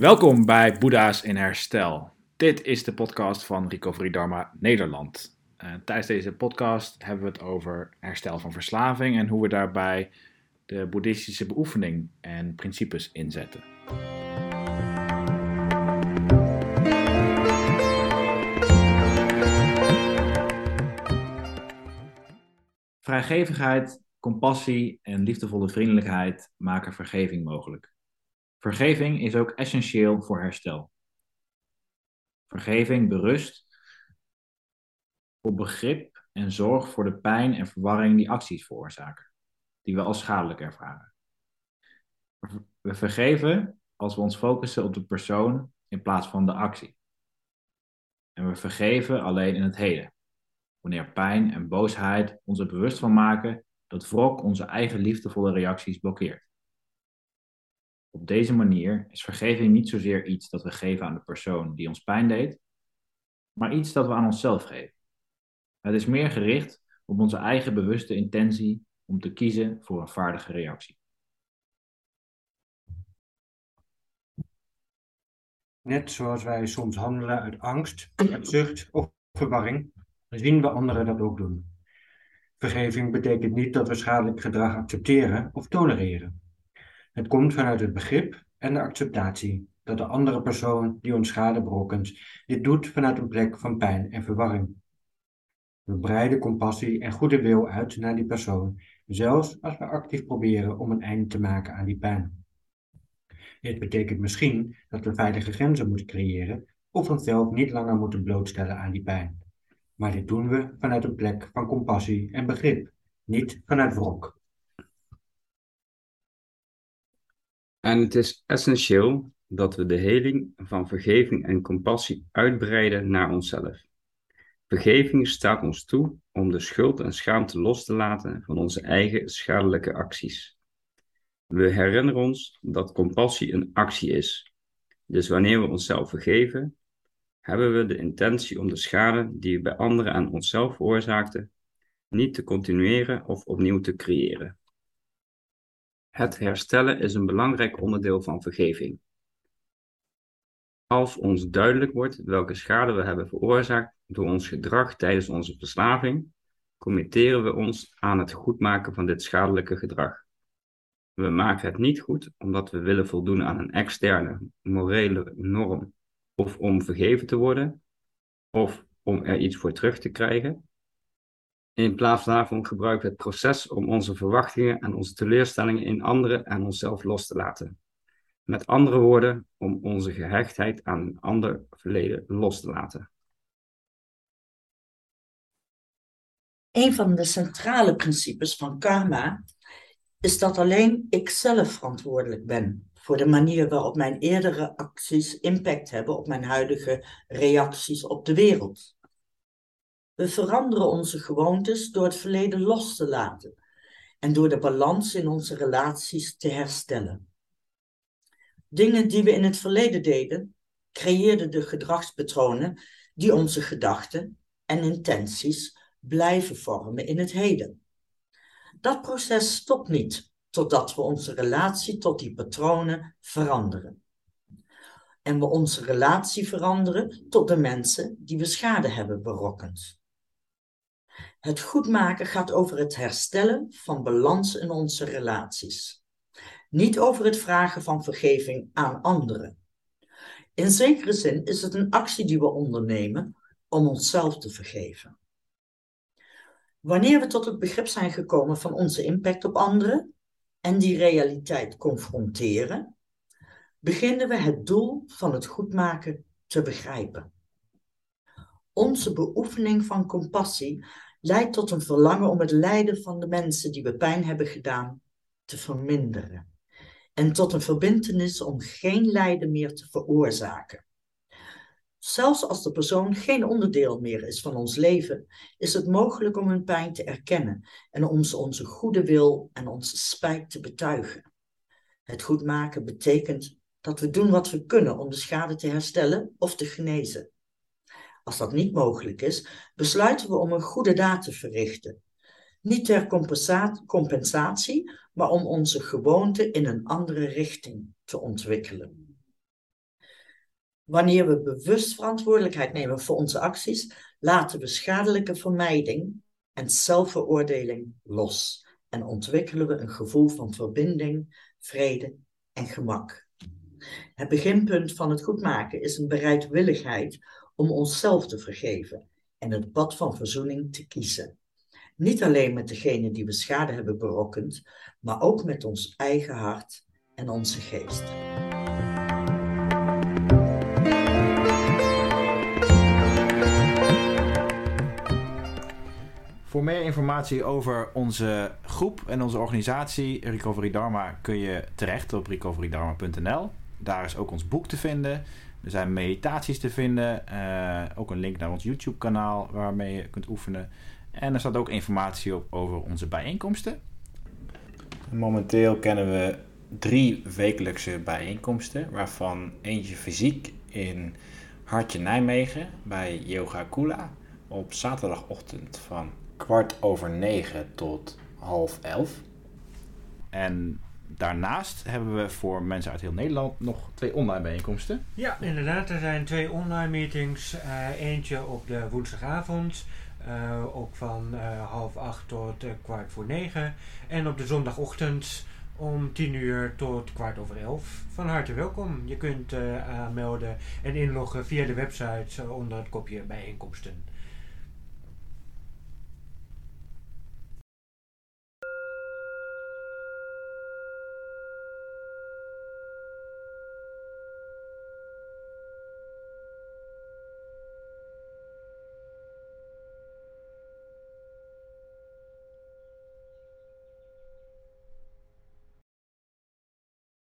Welkom bij Boeddha's in Herstel. Dit is de podcast van Recovery Dharma Nederland. Uh, tijdens deze podcast hebben we het over herstel van verslaving en hoe we daarbij de boeddhistische beoefening en principes inzetten. Vrijgevigheid, compassie en liefdevolle vriendelijkheid maken vergeving mogelijk. Vergeving is ook essentieel voor herstel. Vergeving berust op begrip en zorg voor de pijn en verwarring die acties veroorzaken, die we als schadelijk ervaren. We vergeven als we ons focussen op de persoon in plaats van de actie. En we vergeven alleen in het heden, wanneer pijn en boosheid ons er bewust van maken dat wrok onze eigen liefdevolle reacties blokkeert. Op deze manier is vergeving niet zozeer iets dat we geven aan de persoon die ons pijn deed, maar iets dat we aan onszelf geven. Het is meer gericht op onze eigen bewuste intentie om te kiezen voor een vaardige reactie. Net zoals wij soms handelen uit angst, uit zucht of verwarring, zien we anderen dat ook doen. Vergeving betekent niet dat we schadelijk gedrag accepteren of tolereren. Het komt vanuit het begrip en de acceptatie dat de andere persoon die ons schade berokkent dit doet vanuit een plek van pijn en verwarring. We breiden compassie en goede wil uit naar die persoon, zelfs als we actief proberen om een einde te maken aan die pijn. Dit betekent misschien dat we veilige grenzen moeten creëren of onszelf niet langer moeten blootstellen aan die pijn. Maar dit doen we vanuit een plek van compassie en begrip, niet vanuit wrok. En het is essentieel dat we de heling van vergeving en compassie uitbreiden naar onszelf. Vergeving staat ons toe om de schuld en schaamte los te laten van onze eigen schadelijke acties. We herinneren ons dat compassie een actie is. Dus wanneer we onszelf vergeven, hebben we de intentie om de schade die we bij anderen aan onszelf veroorzaakten, niet te continueren of opnieuw te creëren. Het herstellen is een belangrijk onderdeel van vergeving. Als ons duidelijk wordt welke schade we hebben veroorzaakt door ons gedrag tijdens onze verslaving, committeren we ons aan het goedmaken van dit schadelijke gedrag. We maken het niet goed omdat we willen voldoen aan een externe morele norm of om vergeven te worden of om er iets voor terug te krijgen. In plaats daarvan gebruiken we het proces om onze verwachtingen en onze teleurstellingen in anderen en onszelf los te laten. Met andere woorden, om onze gehechtheid aan een ander verleden los te laten. Een van de centrale principes van karma is dat alleen ik zelf verantwoordelijk ben voor de manier waarop mijn eerdere acties impact hebben op mijn huidige reacties op de wereld. We veranderen onze gewoontes door het verleden los te laten en door de balans in onze relaties te herstellen. Dingen die we in het verleden deden, creëerden de gedragspatronen die onze gedachten en intenties blijven vormen in het heden. Dat proces stopt niet totdat we onze relatie tot die patronen veranderen. En we onze relatie veranderen tot de mensen die we schade hebben berokkend. Het goedmaken gaat over het herstellen van balans in onze relaties. Niet over het vragen van vergeving aan anderen. In zekere zin is het een actie die we ondernemen om onszelf te vergeven. Wanneer we tot het begrip zijn gekomen van onze impact op anderen en die realiteit confronteren, beginnen we het doel van het goedmaken te begrijpen. Onze beoefening van compassie leidt tot een verlangen om het lijden van de mensen die we pijn hebben gedaan te verminderen. En tot een verbintenis om geen lijden meer te veroorzaken. Zelfs als de persoon geen onderdeel meer is van ons leven, is het mogelijk om hun pijn te erkennen en om ze onze goede wil en onze spijt te betuigen. Het goedmaken betekent dat we doen wat we kunnen om de schade te herstellen of te genezen. Als dat niet mogelijk is, besluiten we om een goede daad te verrichten. Niet ter compensatie, maar om onze gewoonte in een andere richting te ontwikkelen. Wanneer we bewust verantwoordelijkheid nemen voor onze acties, laten we schadelijke vermijding en zelfveroordeling los en ontwikkelen we een gevoel van verbinding, vrede en gemak. Het beginpunt van het goedmaken is een bereidwilligheid om onszelf te vergeven en het pad van verzoening te kiezen. Niet alleen met degene die we schade hebben berokkend, maar ook met ons eigen hart en onze geest. Voor meer informatie over onze groep en onze organisatie Recovery Dharma kun je terecht op recoverydharma.nl. Daar is ook ons boek te vinden. Er zijn meditaties te vinden. Uh, ook een link naar ons YouTube kanaal waarmee je kunt oefenen. En er staat ook informatie op over onze bijeenkomsten. Momenteel kennen we drie wekelijkse bijeenkomsten, waarvan eentje fysiek in Hartje Nijmegen bij Yoga Kula op zaterdagochtend van kwart over negen tot half elf. En daarnaast hebben we voor mensen uit heel Nederland nog twee online bijeenkomsten. Ja, inderdaad. Er zijn twee online meetings. Uh, eentje op de woensdagavond. Uh, ook van uh, half acht tot kwart voor negen. En op de zondagochtend om tien uur tot kwart over elf. Van harte welkom. Je kunt aanmelden en inloggen via de website onder het kopje bijeenkomsten.